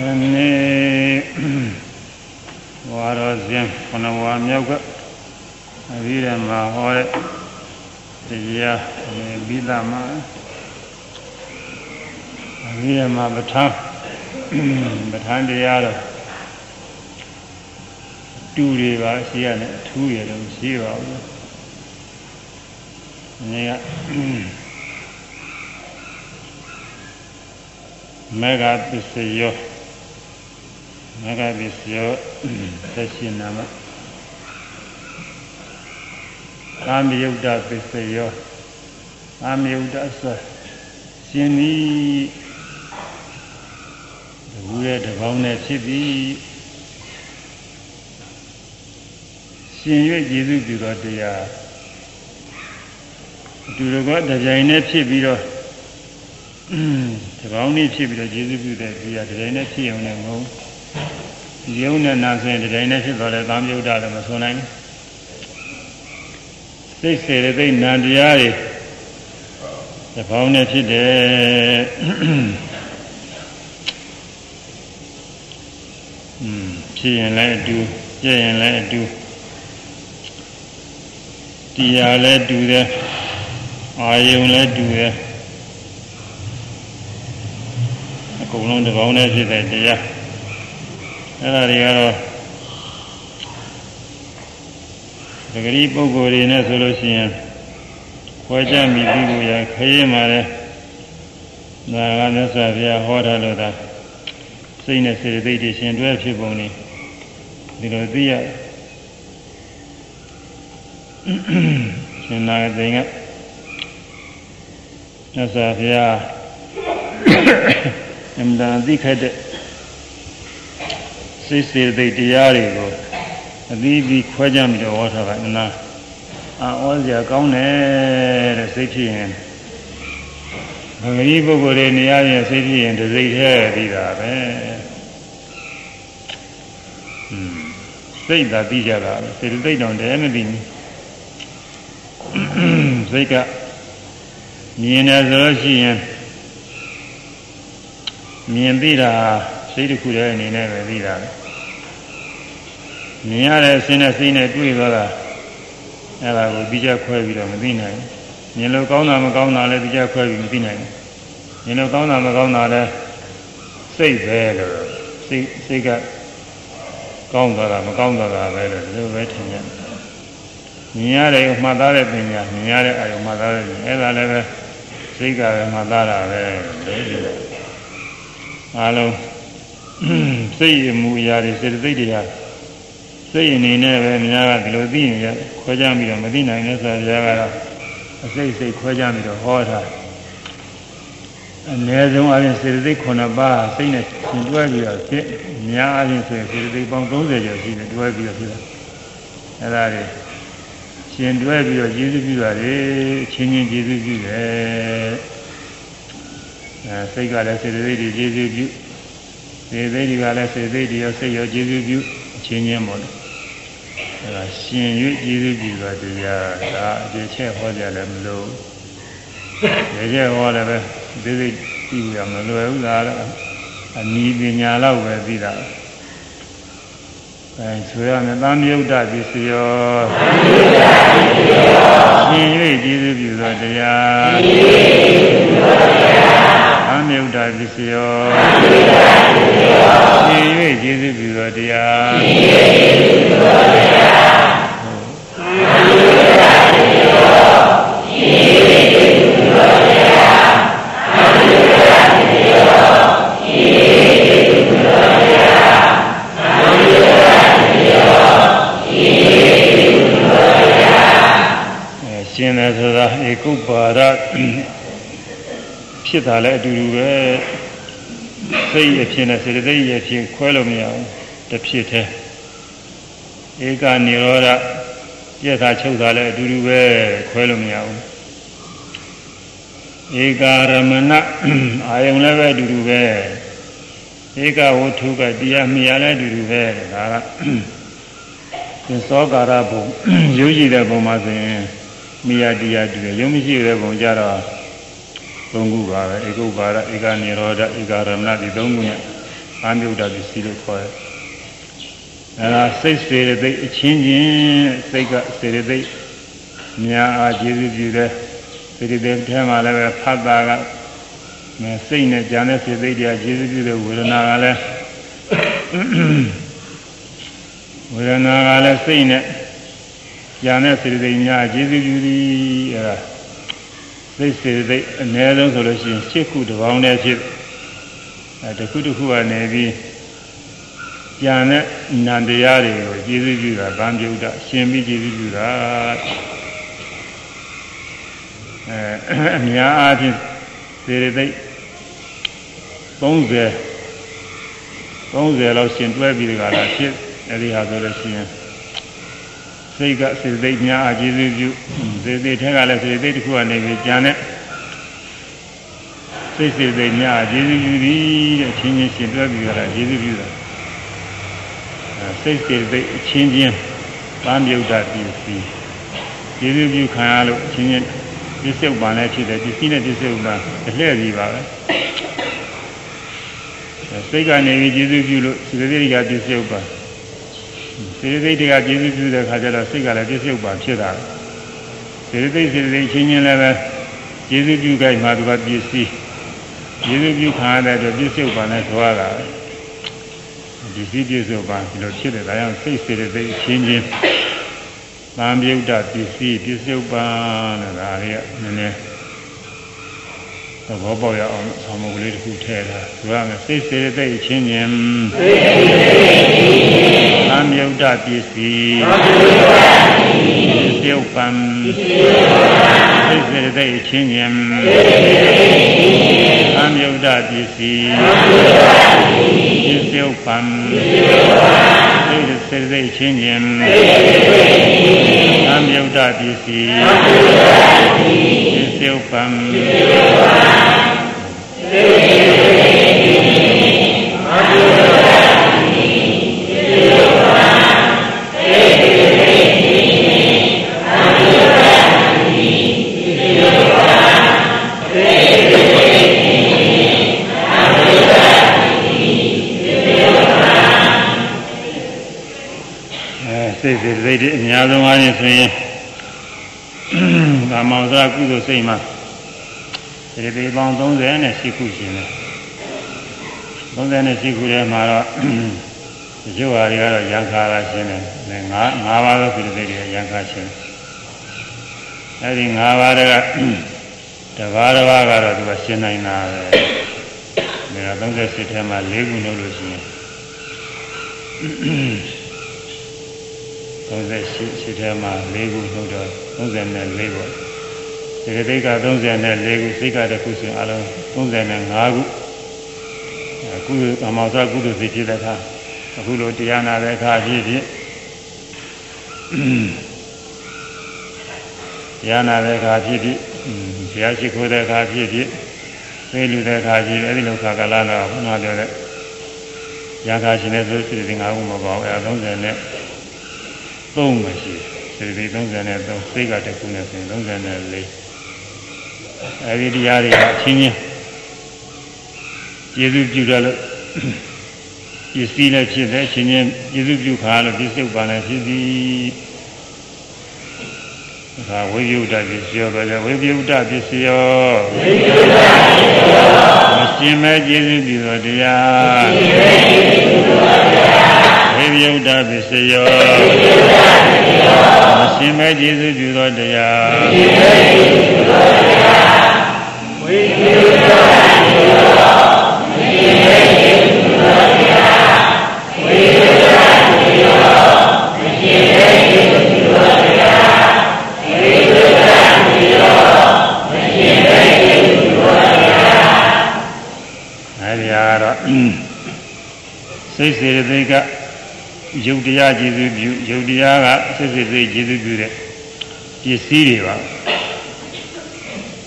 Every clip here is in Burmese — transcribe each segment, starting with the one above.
နေ့ဝါရောဇင်းခဏဝါမြောက်ကအဘိဓမ္မာဟောတဲ့တရားပြီးသားမှာအဘိဓမ္မာပဋ္ဌာန်းပဋ္ဌာန်းတရားတော့တူတွေပါရှိရတယ်အထူးရတော့ရှိပါဘူး။အနေကမေဃပစ္စယော မေဃပစ္စယောသက်ရှင်နာမကာမယုတ်တပစ္စယောကာမယုတ်တဆိုရှင်ဤဘူရဲ့တပေါင်းနဲ့ဖြစ်ပြီးရှင်၍ကျေစုပြုတော်တရားအတူတကွတပြိုင်နဲ့ဖြစ်ပြီးတော့တကောင်းလေးဖြစ်ပြီးတော့ကျေစုပြုတဲ့ဒီဟာတတိုင်းနဲ့ဖြစ်အောင်လည်းမဟုတ် ရုံနဲ့နာဆိုရင်တတိုင်းနဲ့ဖြစ်သွားတယ်သာမယုဒ္ဓလည်းမဆိုနိုင်စိတ်စေတဲ့သိနာတရားတွေတကောင်းနဲ့ဖြစ်တယ်อืมဖြစ်ရင်လည်းအတူပြည့်ရင်လည်းအတူတရားလည်းတူတယ်အာယုံလည်းတူတယ်အကုန်လုံးတစ်ပေါင်းနဲ့ဖြစ်တဲ့တရား အဲ့ဒါတွေကတော့ဒဂရီပုဂ္ဂိုလ်တွေနဲ့ဆိုလို့ရှိရင်ခွဲခြားမိပြီးလို့ရခရင်มาတယ်ဒါကမြတ်စွာဘုရားဟောထားလို့ဒါစိတ်နဲ့စေတသိက်တွေရှင်တွဲဖြစ်ပုံနေဒီလိုသိရရှင်နာသိင်ကမြတ်စွာဘုရားအမှန်တန်သိခတ်တဲ့ စိတ်စေသိက်တရားတွေကိုအသီးသီးခွဲခြားပြီးတော့ဟောထားတာနာအာဩစရာကောင်းတယ်တဲ့စိတ်ဖြစ်ရင်ဘဂရီပုဂ္ဂိုလ်တွေနေရာရင်စိတ်ဖြစ်ရင်တစိတ်ထဲပြီးတာပဲอืมစိတ်သာသိကြတာပဲစေတသိက်တောင်တည်းမသိဘူးစိတ်ကမြင်တယ်ဆိုလို့ရှိရင်မြင်သိတာ စိတ်တစ်ခုတည်းအနေနဲ့ပဲသိတာပဲမြင်ရတဲ့အစင်းနဲ့စိတ်နဲ့တွေ့သွားတာအဲ့ဒါကိုပြီးကြခွဲပြီးတော့မသိနိုင်ဘူးမြင်လို့ကောင်းတာမကောင်းတာလည်းပြီးကြခွဲပြီးမသိနိုင်ဘူးမြင်လို့ကောင်းတာမကောင်းတာလည်းစိတ်ပဲလို့စိတ်စိတ်ကကောင်းသွားတာမကောင်းသွားတာပဲလို့ဒီလိုပဲထင်ရတယ်မြင်ရတဲ့မှတ်သားတဲ့ပညာမြင်ရတဲ့အာယုံမှတ်သားတဲ့ပညာအဲ့ဒါလည်းပဲစိတ်ကပဲမှတ်သားတာပဲလို့အားလုံး စိတ်ရမှုအရာတွေစေတသိက်တွေဟာစိတ်အနေနဲ့ပဲများကဒီလိုသိရင်ရခွဲခြားပြီးတော့မသိနိုင်တဲ့ဆိုရကတော့အစိတ်စိတ်ခွဲခြားပြီးတော့ဟောတာအနည်းဆုံးအရင်စေတသိက်9ပါးစိတ်နဲ့ရှင်တွဲပြီးတော့ဖြစ်များအရင်ဆိုရင်စေတသိက်ပေါင်း30ကျော်ရှိတယ်တွဲပြီးတော့ဖြစ်တာအဲ့ဒါတွေရှင်တွဲပြီးတော့ကျေးဇူးပြုတာလေအချင်းချင်းကျေးဇူးပြုတယ်အဲစိတ်ကလည်းစေတသိက်တွေကျေးဇူးပြု စေတသိက်တွေကလည်းစေတသိက်တွေရောစိတ်ရောကျေးဇူးပြုအချင်းချင်းပေါ့လေအဲဒါရှင်၍ကျေးဇူးပြုတာတရားဒါအခြေချက်ဟောကြလည်းမလို့ရေကျဟောလည်းပဲသိသိပြီးရမလွယ်ဘူးလားအနီးပညာလောက်ပဲသိတာအဲဆိုရမယ်သံယုတ်တပစ္စယောရှင်၍ကျေးဇူးပြုသောတရားသံ ယုတ်တပစ္စယောရှင်၍ကျေးဇူးပြုသောတရားရှင်တယ်ဆိုတာဧကုပ္ပါဒ ဖြစ်တာလည်းအတူတူပဲစိတ်ရဖြစ်နေစေတသိက်ရဖြစ်ခွဲလို့မရဘူးတစ်ဖြစ်သေးဧကနေရောဓပြက်တာချုပ်တာလည်းအတူတူပဲခွဲလို့မရဘူးဧကာရမဏအာယုံလည်းပဲအတူတူပဲဧကဝတ္ထုကတရားမြာလည်းအတူတူပဲဒါကသင်္သောကာရဘုံရုပ်ရှိတဲ့ဘုံမှာဆိုရင်မိယာတရားတူတယ်ရုံမရှိတဲ့ဘုံကြတော့ သုံးခုပါပဲဧကုပါဒဧကနေရောဓဧကရမဏဒီသုံးခုနဲ့အာမြုဒ္ဒပစ္စည်းလို့ခေါ်တယ်အဲဒါစိတ်စေတသိက်အချင်းချင်းစိတ်ကစေတသိက်များအားကျေစုပြုတဲ့စေတသိက်ထဲမှာလည်းပဲဖတ်တာကစိတ်နဲ့ကြံတဲ့စေတသိက်တွေကကျေစုပြုတဲ့ဝေဒနာကလည်းဝေဒနာကလည်းစိတ်နဲ့ကြံတဲ့စေတသိက်များကျေစုပြုသည်အဲဒါ စိတ်စေတသိက်အနည်းဆုံးဆိုလို့ရှိရင်၈ခုတစ်ပေါင်းတည်းဖြစ်အဲတစ်ခုတစ်ခုကနေပြီးကြံတဲ့နန္တရားတွေကိုကျေစုပြုတာဗံပြုတာရှင်ပြီးကျေစုပြုတာအဲအများအားဖြင့်စေတသိက်30 30လောက်ရှင်တွဲပြီးတကလားဖြစ်အဲဒီဟာဆိုလို့ရှိရင် စိတ်ကစေတသိက်များအကျေစုပြုစေတသိက်ထက်ကလည်းစေတသိက်တစ်ခုကနေပြီးကြံတဲ့စိတ်စေတသိက်များအကျေစုပြုသည်တဲ့ချင်းချင်းရှင်တွဲပြီးကြတာကျေစုပြုတာစိတ်စေတသိက်အချင်းချင်းပန်းမြုပ်တာပစ္စည်းကျေစုပြုခံရလို့အချင်းချင်းပစ္စုပန်လည်းဖြစ်တယ်ပစ္စည်းနဲ့ပစ္စုပန်အလှည့်ကြီးပါပဲစိတ်ကနေပြီးကျေစုပြုလို့စေတသိက်ကပစ္စုပန် စေတသိက်ကကျေစုပြုတဲ့ခါကျတော့စိတ်ကလည်းပစ္စုပန်ဖြစ်တာစေတသိက်စေတသိက်ချင်းချင်းလည်းပဲကျေစုပြုကြမှာသူကပစ္စည်းကျေစုပြုခံရတဲ့အတွက်ပစ္စုပန်နဲ့ထွားတာဒီစည်းပစ္စုပန်ဒီလိုဖြစ်တယ်ဒါကြောင့်စိတ်စေတသိက်ချင်းချင်းသံမြုဒ္ဒပစ္စည်းပစ္စုပန်တဲ့ဒါလေးကနည်းနည်းသဘောပေါက်ရအောင်ဆောင်းမကလေးတစ်ခုထည့်တာသူကမယ်စိတ်စေတသိက်ချင်းချင်း သံမြုဒ္ဒပစ္စည်းပစ္စုပန်စိတ်စေတသိက်ချင်းချင်းသံမြုဒ္ဒပစ္စည်းပစ္စုပန်စိတ်စေတသိက်ချင်းချင်းသံမြုဒ္ဒပစ္စည်းပစ္စုပန် စိတ်စိတ်စိတ်တွေအများဆုံးအားဖြင့်ဆိုရင်ကာမောဇာကုသိုလ်စိတ်မှာဒီပေပေါင်း30နဲ့ရှိခုရှင်တယ်30နဲ့ရှိခုထဲမှာတော့ရုပ်ဟာတွေကတော့ရံခါလာရှင်တယ်ငါးငါးပါးသောကုသိုလ်စိတ်တွေရံခါရှင်အဲဒီငါးပါးတွေကတပါးတစ်ပါးကတော့သူကရှင်းနိုင်တာပဲဒါ30ထဲမှာ၄ခုနှုတ်လို့ရှိရင် 38ရှိထဲမှာ၄ခုနှုတ်တော့34ပေါ့ဒီကတိတ်က34ခုစိတ်ကတစ်ခုဆိုအလုံး35ခုအခုအမောဇကုသိုလ်စိတ်ဖြစ်တဲ့အခါအခုလိုတရားနာတဲ့အခါဖြစ်ဖြစ်တရားနာတဲ့အခါဖြစ်ဖြစ်ဘုရားရှိခိုးတဲ့အခါဖြစ်ဖြစ်သိလူတဲ့အခါဖြစ်အဲဒီလိုခါကလာတော့ဘုရားပြောတဲ့ရာခါရှင်တဲ့ဆိုစိတ်၅ခုမပေါ့အဲ30နဲ့ 3မရှိစေတီ30နဲ့3စိတ်ကတခုနဲ့ဆိုရင်34အဲဒီတရားတွေကအချင်းချင်းကျေစုပြုတယ်လို့ပစ္စည်းလည်းဖြစ်တယ်အချင်းချင်းကျေစုပြုခါလို့ပစ္စုပန်လည်းဖြစ်သည်ဒါဝိပယုဒ္ဓပစ္စယောပဲလေဝိပယုဒ္ဓပစ္စယောဝိပယုဒ္ဓပစ္စယောမရှင်မဲ့ကျေစုပြုသောတရားမရှင်မဲ့ကျေစုပြုသောတရားဝိပ ယုဒ္ဓပစ္စယောမရှင်မဲ့ကျေစုပြုသောတရားမရှင်မဲ့ကျေစုပြုသောတရားဝိပယုဒ္ဓပစ္စယောမရှင်မဲ့ကျေစုပြုသောတရားဝိပယုဒ္ဓပစ္စယောမရှင်မဲ့ကျေစုပြုသောတရားဝိပယုဒ္ဓပစ္စယောမရှင်မဲ့ကျေစုပြုသောတရားအဲဒီကတော့စိတ်စေတသိက်က ယုတ်တရားကျေစုပြုယုတ်တရားကစစ်စစ်စိတ်ကျေစုပြုတဲ့ပစ္စည်းတွေပါ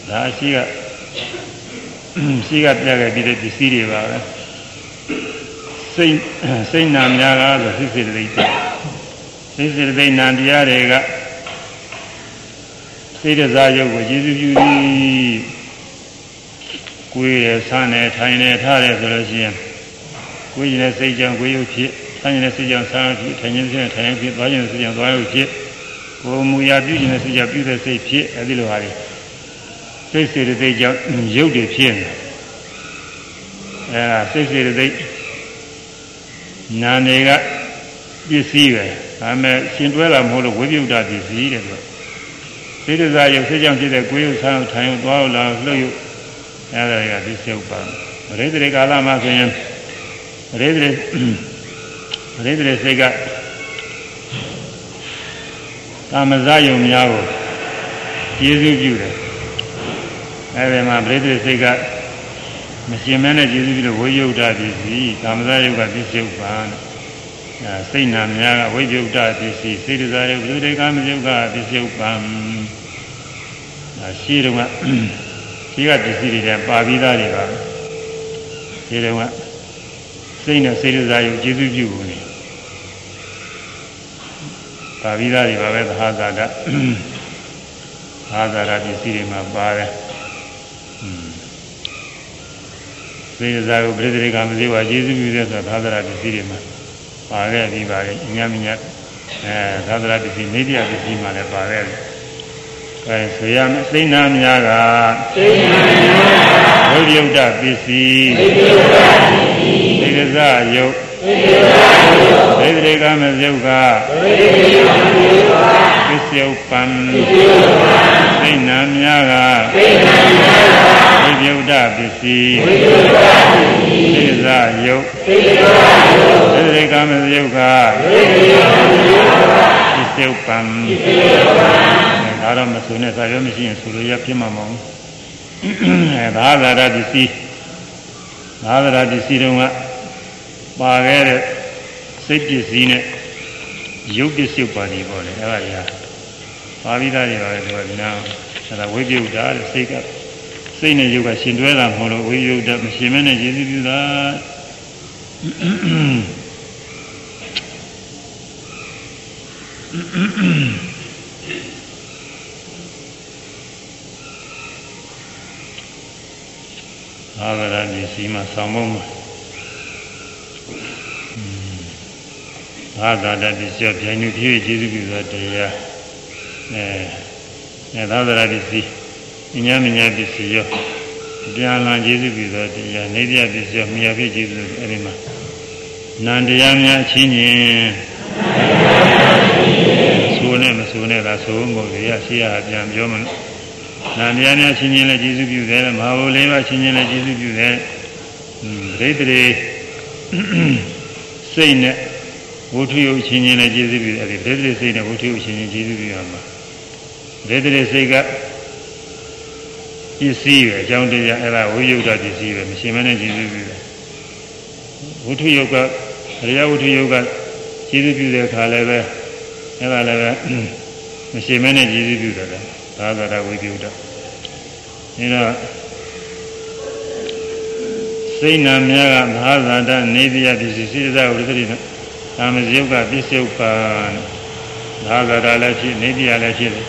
ဒါရှိကရှိကပြခဲ့ပြီးတဲ့ပစ္စည်းတွေပါပဲစိတ်စိတ်နာများကဆိုစစ်စစ်တိတ်စိတ်စစ်တိတ်နာတရားတွေကစိတ်တစားယုတ်ကိုကျေစုပြုပြီးကိုယ်ရဆန်းနေထိုင်နေထားတယ်ဆိုလို့ရှိရင်ကိုယ်ရင်တဲ့စိတ်ကြောင့်ကိုယ်ရုပ်ဖြစ် ဆန်းရင်တဲ့စိတ်ကြောင့်ဆန်းရုပ်ဖြစ်ထိုင်ရင်တဲ့ထိုင်ရုပ်ဖြစ်သွားရင်တဲ့စိတ်ကြောင့်သွားရုပ်ဖြစ်ကိုယ်မူရာပြုရင်တဲ့စိတ်ကြောင့်ပြုတဲ့စိတ်ဖြစ်အဲဒီလိုဟာတွေစိတ်စေတသိက်ကြောင့်ရုပ်တွေဖြစ်နေအဲဒါစိတ်စေတသိက်နာနေကပစ္စည်းပဲဒါပေမဲ့ရှင်တွဲတာမဟုတ်လို့ဝိပယုဒ္ဓပစ္စည်းတဲ့သူစိတ္တဇာယုတ်စိတ်ကြောင့်ဖြစ်တဲ့ကိုယ်ရုပ်ဆန်းထိုင်ရုပ်သွားရုပ်လာလှုပ်ရုပ်အဲဒါတွေကပစ္စည်းဥပါပရိသေကာလမှာဆိုရင်ပရိသေ ပရိသေစိတ်ကကာမဇယုံများကိုကျေစုပြုတယ်အဲဒီမှာပရိသေစိတ်ကမရှင်မဲနဲ့ကျေစုပြုလို့ဝိယုဒ္ဓပစ္စည်းကာမဇယုတ်ကပစ္စည်းဥပါအဲစိတ်နာများကဝိယုဒ္ဓပစ္စည်းစိတ်ဇာယုတ်ပရိသေကာမဇယုတ်ကပစ္စည်းဥပါအဲရှိတော့ကရှိကပစ္စည်းတွေပါပြီးသားတွေပါဒီတော့ကစိတ်နဲ့စေတစာယုတ်ကျေစုပြုနေ ပါပြီးသားတွေပါပဲသဟာဇာတသာဇာတပစ္စည်းတွေမှာပါတယ်စေတစာယုတ်ပြိတ္တိကမစေဝါကျေစုပြုတဲ့ဆိုတာသာဇာတပစ္စည်းတွေမှာပါခဲ့ပြီးပါလေညမညအဲသာဇာတပစ္စည်းနေတရားပစ္စည်းမှာလည်းပါခဲ့တယ်အဲဆိုရမယ်စိတ်နာများကစိတ်နာများဝိရုဒ္ဓပစ္စည်းဝိရုဒ္ဓပစ္စည်းသိက္ခာယုတ် သိက္ခာယုတ်သိက္ခာမဇုတ်ကသိက္ခာမဇုတ်ကပစ္စယုတ်ပံပစ္စယုတ်ပံစိတ်နာများကစိတ်နာများကဝိရုဒ္ဓပစ္စည်းဝိရုဒ္ဓပစ္စည်းသိက္ခာယုတ်သိက္ခာယုတ်သိက္ခာမဇုတ်ကသိက္ခာမဇုတ်ကပစ္စယုတ်ပံပစ္စယုတ်ပံဒါတော့မဆိုနဲ့သာရောမရှိရင်ဆိုလိုရဖြစ်မှာမဟုတ်ဘူးအဲသာသာရပစ္စည်းသာသာရပစ္စည်းတုန်းက ပါခဲ့တဲ့စိတ်ပစ္စည်းနဲ့ရုပ်ပစ္စည်းပါနေပေါ့လေအဲ့ဒါကြီးဟာပါပြီးသားတွေပါလေဒီကဒီနာအဲ့ဒါဝိပယုဒ္ဓတဲ့စိတ်ကစိတ်နဲ့ရုပ်ကရှင်တွဲတာမဟုတ်လို့ဝိပယုဒ္ဓမရှင်မဲနဲ့ယေရှုပြုတာ嗯。အာဂရပစ္စည်းမှာဆောင်းမုံမှာ အာဂရပစ္စည်းပြိုင်နေပြည့်ကျေစုပြုသောတရားအဲအဲသာသရပစ္စည်းဉာဏ်ဉာဏ်ပစ္စည်းရောပြန်လာကျေစုပြုသောတရားနေပြပစ္စည်းရောမြာဖြစ်ကျေစုအဲဒီမှာနန္တရားများအချင်းချင်းဆိုနဲ့မဆိုနဲ့သာဆိုမို့ရရှိရပြန်ပြောမလို့နာမည်များချင်းချင်းလည်းကျေးဇူးပြုတယ်မဟာဘုလေးပါချင်းချင်းလည်းကျေးဇူးပြုတယ်ဒိဋ္ဌိစိတ်နဲ့ ဝုထုယုတ်ချင်းချင်းလည်းကျေးဇူးပြုတယ်အဲဒီဒိဋ္ဌိစိတ်နဲ့ဝုထုယုတ်ချင်းချင်းကျေးဇူးပြုရမှာဒိဋ္ဌိစိတ်ကပစ္စည်းပဲအကြောင်းတရားအဲ့ဒါဝိယုဒ္ဓပစ္စည်းပဲမရှင်မနဲ့ကျေးဇူးပြုတယ်ဝုထုယုတ်ကအရိယဝုထုယုတ်ကကျေးဇူးပြုတဲ့အခါလည်းပဲအဲ့ဒါလည်းပဲမရှင်မနဲ့ကျေးဇူးပြုတယ်သာသရဝိပယုဒ္ဓဒါတော့စိတ်နာများကမဟာဇာတနေပြပစ္စည်းစိတ္တဝိသတိ သာမဇယုတ်ကပစ္စယုတ်ပါသာဇာတလည်းဖြစ်နေပြလည်းဖြစ်တယ်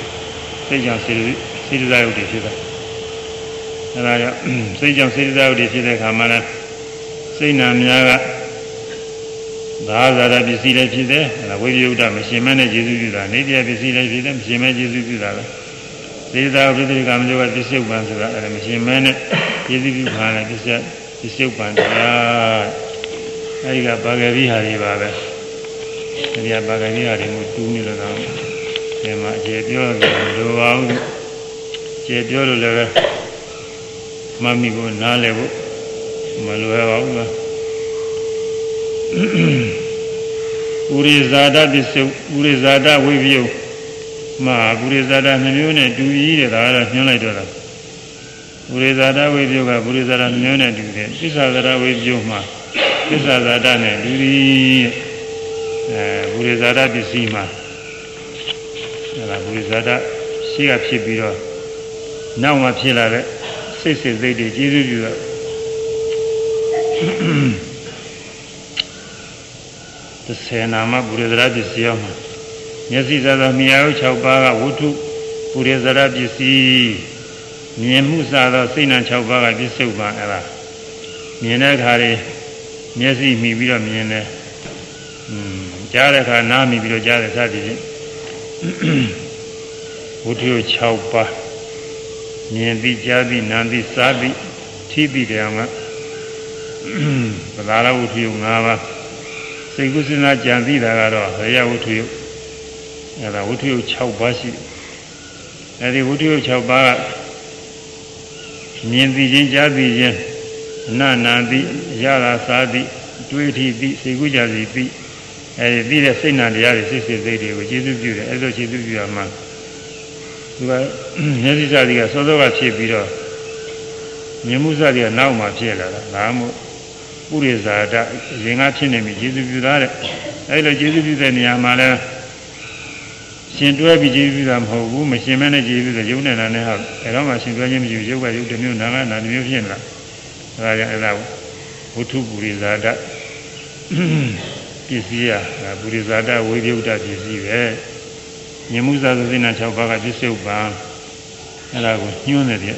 စိတ်ကြောင့်စိစိတ္တယုတ်တွေဖြစ်တာအဲဒါကြောင့်စိတ်ကြောင့်စိတ္တယုတ်တွေဖြစ်တဲ့အခါမှာလည်းစိတ်နာများကသာဇာတပစ္စည်းလည်းဖြစ်တယ်အဲဒါဝိပယုဒ္ဓမရှင်မနဲ့ကျေစုပြုတာနေပြပစ္စည်းလည်းဖြစ်တယ်မရှင်မဲ့ကျေစုပြုတာလည်းသေသာဝိသေကမကျောကပစ္စုပန်ဆိုတာအဲ့ဒါမရှင်မဲနဲ့ယေတိပြုခါနဲ့ပစ္စပစ္စုပန်တရားအဲ့ဒီကပါဂရိဟာတွေပါပဲ ဒီကပါဂရိဟာတွေကိုတူးနေလို့တော့ဒီမှာအခြေပြောတယ်လိုပါဘူးခြေပြောလို့လည်းမမီကိုနားလဲဖို့မလွယ်ပါဘူးလားဥရိဇာတပစ္စုဥရိဇာတဝိပယုတ်မှာပုရိသတာနှမျိုးနဲ့တူကြီးတဲ့ဒါကတော့ညွှန်းလိုက်တော့တာပုရိသတာဝိပယုကပုရိသတာနှမျိုးနဲ့တူတယ်သစ္စာသရဝိပယုမှာသစ္စာသရနဲ့တူကြီး အဲပုရိသတာပစ္စည်းမှာအဲဒါပုရိသတာရှိကဖြစ်ပြီးတော့နောက်မှဖြစ်လာတဲ့စိတ်စိတ်စိတ်တွေကျေးဇူးပြုတော့သစေနာမပုရိသတာပစ္စည်းမှာမျက်စိသာသောမြာယု6ပါးကဝုထုပုရိသရပစ္စည်းမြင်မှုစသောစိတ်နှံ6ပါးကပစ္စုပန်အဲ့ဒါမြင်တဲ့အခါတွေမျက်စိမှီပြီးတော့မြင်တယ် อืมကြားတဲ့အခါနားမှီပြီးတော့ကြားတယ်စသည်ဖြင့်ဝိတ္ထု6ပါးမြင်ပြီးကြားပြီးနားပြီးစားပြီးထိပြီးတယ်အောင်ကပဒါရဝိတ္ထု5ပါးစိတ်ကုသနာကြံပြီးတာကတော့ရယဝိတ္ထုအဲဒါဝိတ္ထု6ပါးရှိအဲဒီဝိတ္ထု6ပါးကမြင်ပြီးခြင်းကြားပြီးခြင်းအနနာပြီးရတာစားပြီးတွေးထီပြီးစိတ်ကူးကြစီပြီး အဲဒီပြီးတဲ့စိတ်နာတရားတွေစိတ်စိတ်စိတ်တွေကိုကျေစုပြုတယ်အဲလိုကျေစုပြုရမှသူကမျက်စိစသည်ကစောစောကဖြစ်ပြီးတော့မြင်မှုစသည်ကနောက်မှဖြစ်လာတာဒါမှမဟုတ်ပုရိဇာတရင်ကဖြစ်နေပြီကျေစုပြုတာတဲ့အဲလိုကျေစုပြုတဲ့နေရာမှာလဲရှင်တွဲပြီးကျေးဇူးတာမဟုတ်ဘူးမရှင်မဲနဲ့ကျေးဇူးတယ်ရုပ်နဲ့နာနဲ့ဟာအဲတော့မှရှင်တွဲခြင်းမရှိဘူးရုပ်ကရုပ်တစ်မျိုးနာကနာတစ်မျိုးဖြစ်လာအဲဒါကြောင့်အဲဒါဝုထုပူရိဇာတ ပစ္စည်းရပူရိဇာတဝိပယုတ်တပစ္စည်းပဲမြမှုသာသစိနာ6ပါးကပစ္စုပန်အဲဒါကိုညွှန်းတယ်ပြ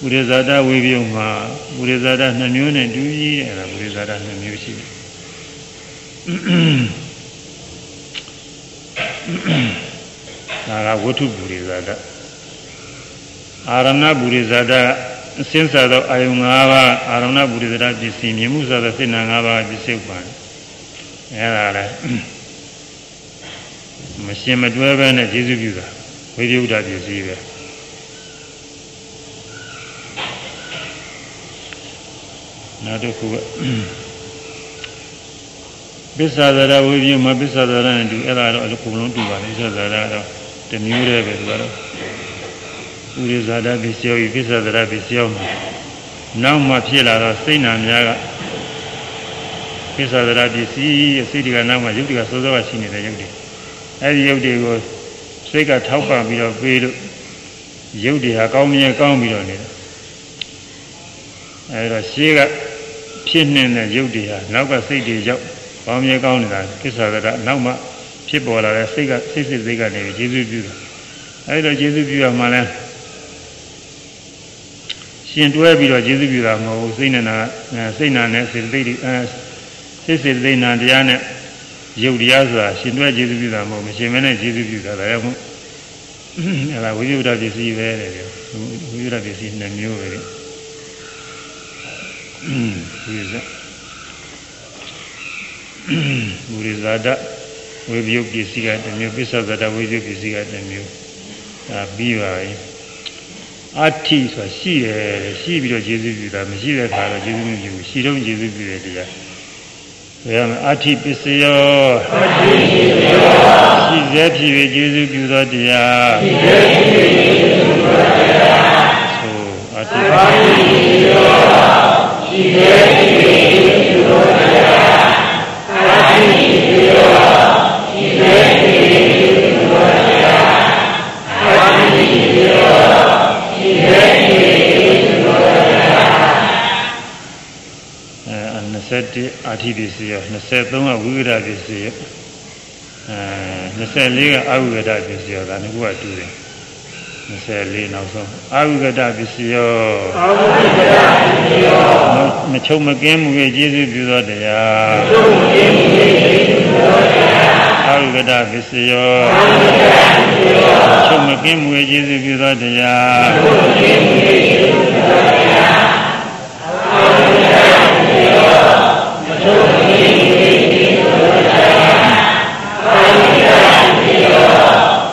ပူရိဇာတဝိပယုတ်မှာပူရိဇာတ2မျိုးနဲ့တူကြီးတဲ့အဲဒါပူရိဇာတ2မျိုးရှိတယ်ဒါကဝတ္ထုပူရိဇာတအာရဏပူရိဇာတအ စင်းစားသောအာယုံ၅ပါးအာရဏပူရိဇာတပစ္စည်းမြင်မှုစားသောစိတ်နာ၅ပါးပစ္စည်းပါအဲဒါလည်းမရှင်မတွဲပဲနဲ့ကျေစုပြုတာဝိပယုဒ္ဓပစ္စည်းပဲနောက်တစ်ခုကပစ္ဆာဇာဝိပယမပစ္ဆာဇာနဲ့တူအဲ့ဒါတော့အကုန်လုံးတူပါလေပစ္ဆာဇာကတော့တမျိုးတည်းပဲသူကတော့ ဥရိဇာတပစ္စယောဤပစ္ဆာဇာပစ္စယောနောက်မှဖြစ်လာတော့စိတ်နာများကပစ္ဆာဇာပစ္စည်းစိတ်တွေကနောက်မှယုတ်တွေကစောစောကရှိနေတဲ့ယုတ်တွေအဲ့ဒီယုတ်တွေကိုစိတ်ကထောက်ပံ့ပြီးတော့ပေးလို့ယုတ်တွေဟာကောင်းမြဲကောင်းပြီးတော့နေတယ်အဲ့တော့ရှေးကဖြစ်နေတဲ့ယုတ်တွေဟာနောက်ကစိတ်တွေရောက်ကောင်းမြဲကောင်းနေတာကိစ္စကနောက်မှဖြစ်ပေါ်လာတဲ့စိတ်ကစိတ်စိတ်စိတ်ကနေကျေးဇူးပြုတယ်အဲဒီတော့ကျေးဇူးပြုရမှလည်း ရှင်တွဲပြီးတော့ကျေးဇူးပြုတာမဟုတ်ဘူးစိတ်နဲ့နာစိတ်နာနဲ့စေတသိက်အဲစိတ်စေတသိက်နာတရားနဲ့ရုပ်တရားဆိုတာရှင်တွဲကျေးဇူးပြုတာမဟုတ်ဘူးရှင်မနဲ့ကျေးဇူးပြုတာဒါကြောင့်မို့အဲဒါဝိသုဒ္ဓပစ္စည်းပဲတဲ့ဝိသုဒ္ဓပစ္စည်းနှစ်မျိုးပဲอืมဒီစမူရိဇာတဝိပယုတ်ပစ္စည်းကတစ်မျိုးပစ္စဇာတဝိပယုတ်ပစ္စည်းကတစ်မျိုးဒါပြီးပါပြီ အဋ္ဌိဆိုတာရှိတယ်ရှိပြီးတော့ကျေးဇူးပြုတာမရှိတဲ့ခါတော့ကျေးဇူးမပြုဘူးရှိတော့ကျေးဇူးပြုတယ်တရားဘယ်မှာအဋ္ဌိပစ္စယောအဋ္ဌိပစ္စယောရှိစေဖြစ်ပြီးကျေးဇူးပြုသောတရားရှိစေဖြစ်ပြီးကျေးဇူးပြုသောတရားသို့အဋ္ဌိပစ္စယောရှိစေဖြစ်ပြီးကျေးဇူးပြုသောတရား 21အာထိပစ္စည်းရော23ကဝိဝဒပစ္စည်းရောအဲ24ကအာဝိဝဒပစ္စည်းရောဒါနှစ်ခုကတူတယ်24နောက်ဆုံးအာဝိကတပစ္စည်းယောအာဝိကတပစ္စည်းယောမချုံမကင်းမှုရဲ့ကျေးဇူးပြုသောတရားမချုံမကင်းမှုရဲ့ကျေးဇူးပြုသောတရားအာဝိကတပစ္စည်းယောအာဝိကတပစ္စည်းယောမချုံမကင်းမှုရဲ့ကျေးဇူးပြုသောတရားမချုံမကင်းမှုရဲ့ကျေးဇူးပြုသောတရားအာဝိကတပစ္စည်းယောမချုံမကင်းမှုရဲ့ကျေးဇူးပြုသောတရား အာဝိကတပစ္စည်းယော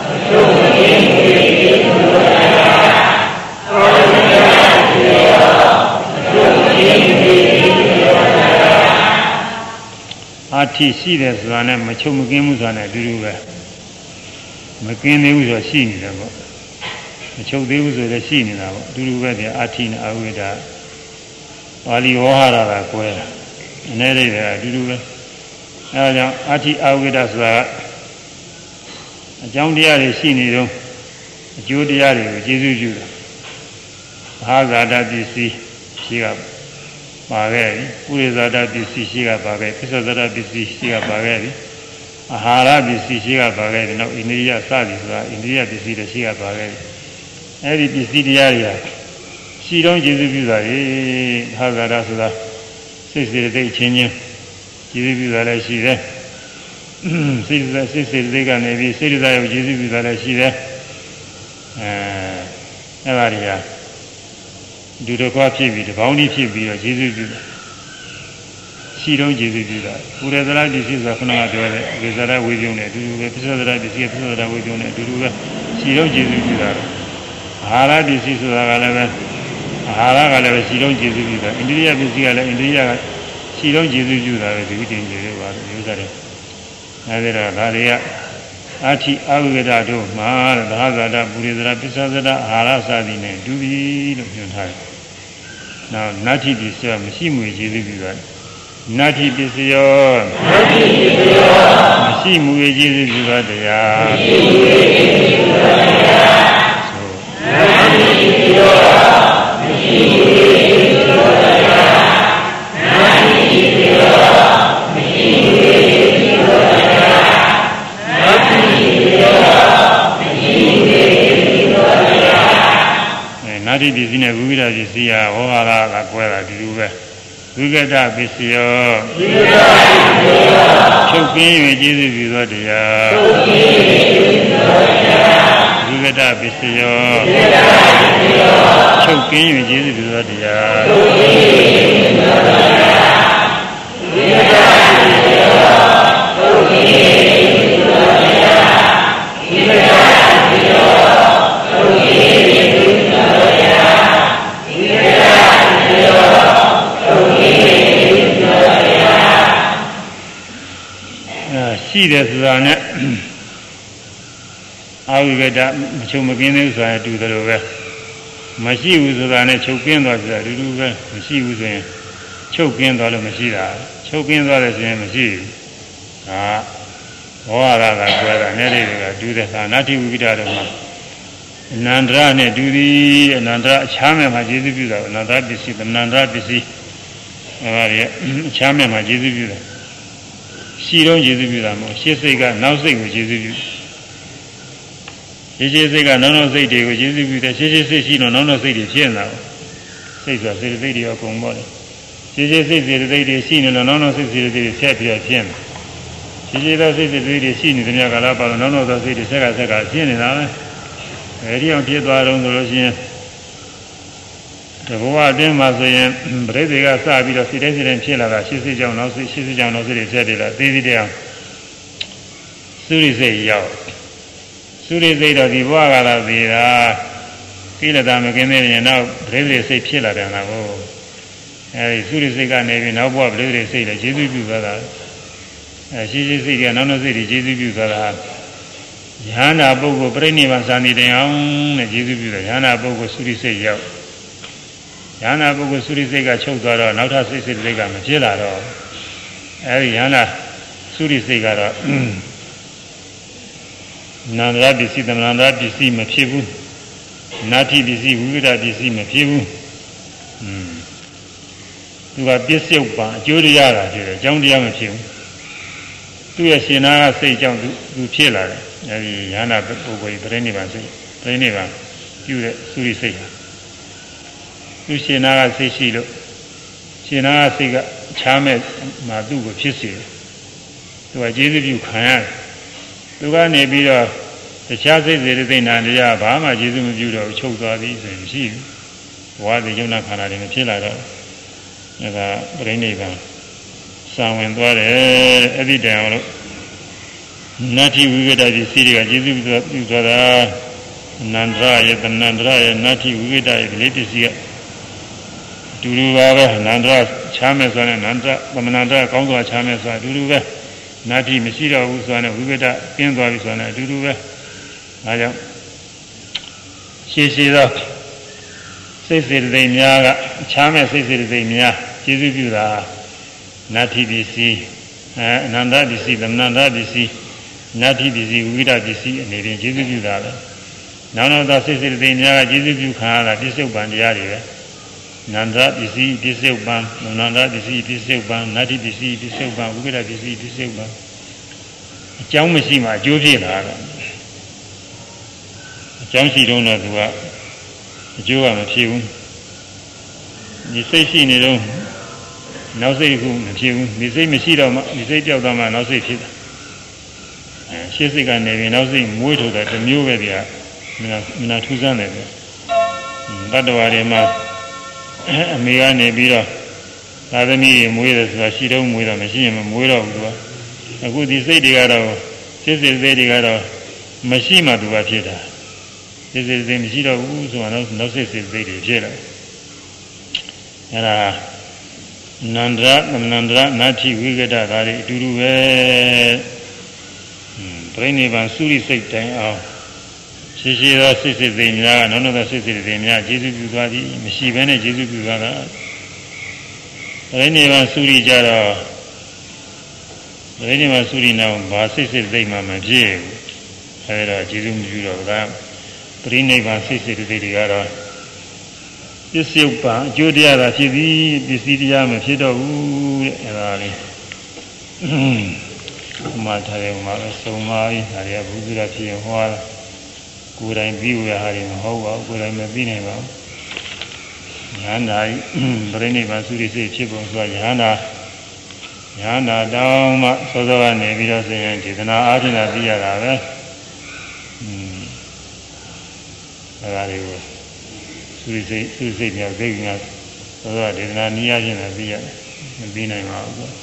မချုံမကင်းမှုရဲ့အာထိရှိတယ်ဆိုတာနဲ့မချုပ်မကင်းဘူးဆိုတာနဲ့အတူတူပဲမကင်းသေးဘူးဆိုတော့ရှိနေတယ်ပေါ့မချုပ်သေးဘူးဆိုတော့ရှိနေတာပေါ့အတူတူပဲဒီအာထိနဲ့အဝိဒါပါဠိဝဟရတာကွဲတာ အနေနဲ့ပဲအတူတူပဲအဲဒါကြောင့်အာထိအဝိဒါဆိုတာအကြောင်းတရားတွေရှိနေတော့အကျိုးတရားတွေကိုကျေစုပြုတာအာဇာတပစ္စည်းရှိကပါခဲ့ပြီပုရိသတာပစ္စည်းရှိကပါခဲ့ပိစ္ဆဇတာပစ္စည်းရှိကပါခဲ့ပြီအာဟာရပစ္စည်းရှိကပါခဲ့ပြီနောက်အိန္ဒိယစသည်ဆိုတာအိန္ဒိယပစ္စည်းတွေရှိကပါခဲ့ပြီအဲ့ဒီပစ္စည်းတရားတွေကရှရှိတော့ကျေစုပြုတာရေဟာဇာရဆိုတာ စိတ်စေတသိက်ချင်းချင်းကျေစုပြုတာလည်းရှိတယ်စိတ်စိတ်စေတသိက်ကနေပြီးစိတ်ရသရောကျေစုပြုတာလည်းရှိတယ်အဲအဲ့ဒါတွေကဒုတစ်ခွဖြစ်ပြီးတပေါင်းကြီးဖြစ်ပြီးတော့ကျေစုပြုတာရှိတော့ကျေစုပြုတာပုရဇရာပစ္စည်းဆိုတာခုနကပြောတဲ့ဝိဇရာဝေပြုံးနဲ့အတူတူပဲပစ္စဇရာပစ္စည်းပစ္စဇရာဝေပြုံးနဲ့အတူတူပဲရှိတော့ကျေစုပြုတာအာဟာရပစ္စည်းဆိုတာကလည်းပဲ အာဟာရကလည်းပဲရှိတော့ကျေစုပြုတာအိန္ဒိယပစ္စည်းကလည်းအိန္ဒိယကရှိတော့ကျေစုပြုတာပဲဒီတင်ကျေတွေပါလို့ဥစ္စာတွေအဲဒီတော့ဒါတွေကအဋ္ဌိအဝိကဒတို့မှာတဲ့သာဇာတပုရိသရာပစ္စဇရာအာဟာရစသည်နဲ့တူပြီလို့ပြောထားတယ်။နောက်နတ္ထိပစ္စယမရှိမွေကျေစုပြုတာနတ္ထိပစ္စယောနတ္ထိပစ္စယောမရှိမူရဲ့ကျေးဇူးပြုသောတရားမရှိမူရဲ့ကျေးဇူးပြုသောတရားနတ္ထိပစ္စယော နတ္ထိပစ္စည်းနဲ့ဝိဝိဒပစ္စည်းဟာဟောဟာရကကွဲတာဒီလိုပဲဝိကတပစ္စယောဝိကတပစ္စယောချုပ်ကင်း၍ကျေးဇူးပြုသောတရားချုပ်ကင်း၍ကျေးဇူးပြုသောတရားဝိကတပစ္စယောဝိကတပစ္စယောချုပ်ကင်း၍ကျေးဇူးပြုသောတရားချုပ်ကင်း၍ကျေးဇူးပြုသောတရားဝိကတပစ္စယောချုပ်ကင်း၍ ရှိတယ်ဆိုတာနဲ့အာဝိကတမချုပ်မကင်းသေးဘူးဆိုတာတူတယ်လို့ပဲမရှိဘူးဆိုတာနဲ့ချုပ်ကင်းသွားဆိုတာအတူတူပဲမရှိဘူးဆိုရင်ချုပ်ကင်းသွားလို့မရှိတာချုပ်ကင်းသွားတယ်ဆိုရင်မရှိဘူးဒါဘောရတာကပြောတာနဲ့တွေကတူတယ်သာနာတိဝိကတတော့မှာအနန္တရနဲ့တူသည်အနန္တရအချမ်းမဲ့မှာကျေးဇူးပြုတာအနန္တရပစ္စည်းသမန္တရပစ္စည်းအဲဒါတွေအချမ်းမဲ့မှာကျေးဇူးပြုတယ် ရှိတော့ကျေးဇူးပြုတာမဟုတ်ရှေ့စိတ်ကနောက်စိတ်ကိုကျေးဇူးပြုရှေ့ရှေ့စိတ်ကနောက်နောက်စိတ်တွေကိုကျေးဇူးပြုတယ်ရှေ့ရှေ့စိတ်ရှိတော့နောက်နောက်စိတ်တွေဖြစ်နေတာစိတ်ဆိုတာစေတသိက်တွေအကုန်ပေါ့လေရှေ့ရှေ့စိတ်စေတသိက်တွေရှိနေလို့နောက်နောက်စိတ်စေတသိက်တွေဆက်ပြီးဖြစ်နေရှေ့ရှေ့သောစိတ်စေတသိက်တွေရှိနေတဲ့မြတ်ကလာပါတော့နောက်နောက်သောစိတ်တွေဆက်ကဆက်ကဖြစ်နေတာပဲအဲဒီအောင်ဖြစ်သွားတော့ဆိုလို့ရှိရင် တဘဝအတွင်းမှာဆိုရင်ပရိသေကစပြီးတော့စိတ်တိုင်းစိတ်တိုင်းဖြစ်လာတာရှစ်စိတ်ကြောင့်နောက်စိတ်ရှစ်စိတ်ကြောင့်နောက်စိတ်တွေဖြစ်တယ်လားသိသိတရားသုရိစိတ်ရောက်သုရိစိတ်တော့ဒီဘဝကလာသေးတာကိလေသာမကင်းသေးရင်နောက်ပရိသေစိတ်ဖြစ်လာတယ်လားကိုအဲဒီသုရိစိတ်ကနေပြီးနောက်ဘဝပရိသေစိတ်လည်းကျေစုပြုသွားတာအဲရှင်းရှင်းစိတ်ကနောက်နောက်စိတ်တွေကျေစုပြုသွားတာယန္တာပုဂ္ဂိုလ်ပြိဋိဘံဇာတိတင်အောင်နဲ့ကျေစုပြုတယ်ယန္တာပုဂ္ဂိုလ်သုရိစိတ်ရောက် ယန္နာပုဂ္ဂိုလ်သုရိစိတ်ကချုပ်သွားတော့နောက်ထပ်စိတ်စိတ်တွေကမဖြစ်လာတော့အဲဒီယန္နာသုရိစိတ်ကတော့နန္ဒရာပစ္စည်းသမန္ဒရာပစ္စည်းမဖြစ်ဘူးနာတိပစ္စည်းဝိဝိဒပစ္စည်းမဖြစ်ဘူးอืมသူကပစ္စုပန်အကျိုးတရားတာဖြစ်တယ်အကြောင်းတရားမဖြစ်ဘူးသူ့ရဲ့ရှင်နာကစိတ်ကြောင့်သူသူဖြစ်လာတယ်အဲဒီယန္နာပုဂ္ဂိုလ်ပြိဋိဘံစိတ်ပြိဋိဘံပြုတဲ့သုရိစိတ်ဟာ သူရှင်နာကစိတ်ရှိလို့ရှင်နာကစိတ်ကချားမဲ့မှာသူ့ကိုဖြစ်စေတယ်သူကကျေးဇူးပြုခံရတယ်သူကနေပြီးတော့တခြားစိတ်စေတသိက်နာတရားဘာမှကျေးဇူးမပြုတော့ချုပ်သွားပြီဆိုရင်မရှိဘူးဘဝတည်ယုံနာခန္ဓာတွေမဖြစ်လာတော့အဲဒါပြိဋိဘံစာဝင်သွားတယ်အဲ့ဒီတိုင်အောင်လို့နတ္ထိဝိကတပစ္စည်းတွေကကျေးဇူးပြုသွားတာနန္ဒရရဲ့တဏ္ဍရရဲ့နတ္ထိဝိကတရဲ့ဒီလေးပစ္စည်းက တူတူပါပဲနန္ဒရချားမယ်ဆိုရင်နန္ဒရသမဏန္ဒရကောင်းစွာချားမယ်ဆိုတာအတူတူပဲနာတိမရှိတော့ဘူးဆိုရင်ဝိပဒကျင်းသွားပြီဆိုရင်အတူတူပဲဒါကြောင့်ရှည်ရှည်သောစိတ်စေတသိက်များကချားမဲ့စိတ်စေတသိက်များကျေစုပြုတာနာတိပစ္စည်းအဲအနန္တပစ္စည်းသမဏန္တပစ္စည်းနာတိပစ္စည်းဝိပဒပစ္စည်းအနေဖြင့်ကျေစုပြုတာပဲနောက်နောက်သောစိတ်စေတသိက်များကကျေစုပြုခံရတာပြစ္ဆုတ်ပံတရားတွေပဲ နန္ဒပစ္စည်းပစ္စုပန်နန္ဒပစ္စည်းပစ္စုပန်နတ္တိပစ္စည်းပစ္စုပန်ဝိကရပစ္စည်းပစ္စုပန်အကြောင်းမရှိမှအကျိုးဖြစ်လာတာအကြောင်းရှိတော့တော့သူကအကျိုးကမဖြစ်ဘူးဒီစိတ်ရှိနေတော့နောက်စိတ်ကမဖြစ်ဘူးဒီစိတ်မရှိတော့မှဒီစိတ်ကြောက်တော့မှနောက်စိတ်ဖြစ်တာအဲရှေ့စိတ်ကနေပြီးနောက်စိတ်မွေးထုတ်တာတစ်မျိုးပဲဒီကမနာမနာထူးဆန်းတယ်ဗျတတ္တဝါတွေမှာ အမေကနေပြီးတော့သာသမီတွေမွေးတယ်ဆိုတာရှိတော့မွေးတော့မရှိရင်မမွေးတော့ဘူးသူကအခုဒီစိတ်တွေကတော့စိတ်စိတ်စိတ်တွေကတော့မရှိမှသူကဖြစ်တာစိတ်စိတ်စိတ်မရှိတော့ဘူးဆိုတော့နောက်စိတ်စိတ်စိတ်တွေဖြစ်လာအဲ့ဒါနန္ဒရနန္ဒရနာတိဝိကတဒါတွေအတူတူပဲပြိဋိဘံသုရိစိတ်တိုင်အောင် ရှိရှိသောစိတ်စိတ်သိများကနောက်နောက်သောစိတ်စိတ်သိများကျေစုပြုသွားသည်မရှိဘဲနဲ့ကျေစုပြုသွားတာပြိဋိဘံသုရိကြတော့ပြိဋိဘံသုရိနောက်ဘာစိတ်စိတ်သိမှမဖြစ်ဘူးအဲဒါကျေစုမပြုတော့ဘူးကပြိဋိဘံစိတ်စိတ်သိတွေကတော့ပစ္စယုပ္ပံအကျိုးတရားသာဖြစ်သည်ပစ္စည်းတရားမဖြစ်တော့ဘူးတဲ့အဲဒါလေးမှထားတယ်မှာပဲစုံပါပြီဒါတွေကဘုရားဖြစ်ရင်ဟောတာ ကိုယ်တိုင်ပြီးဝရဟာတွေမဟုတ်ပါဘူးကိုယ်တိုင်မပြီးနိုင်ပါဘူးဉာဏ်သာပြိဋိဘံသုရိစိတ်ဖြစ်ပုံဆိုတာဉာဏ်သာဉာဏ်သာတောင်းမှစောစောကနေပြီးတော့ဆိုရင်ဒေသနာအားဖြင့်သာသိရတာပဲอืมအဲဒါတွေကိုသုရိစိတ်သုရိစိတ်များသိညာသောသောဒေသနာနည်းအားဖြင့်သာသိရတယ်မပြီးနိုင်ပါဘူး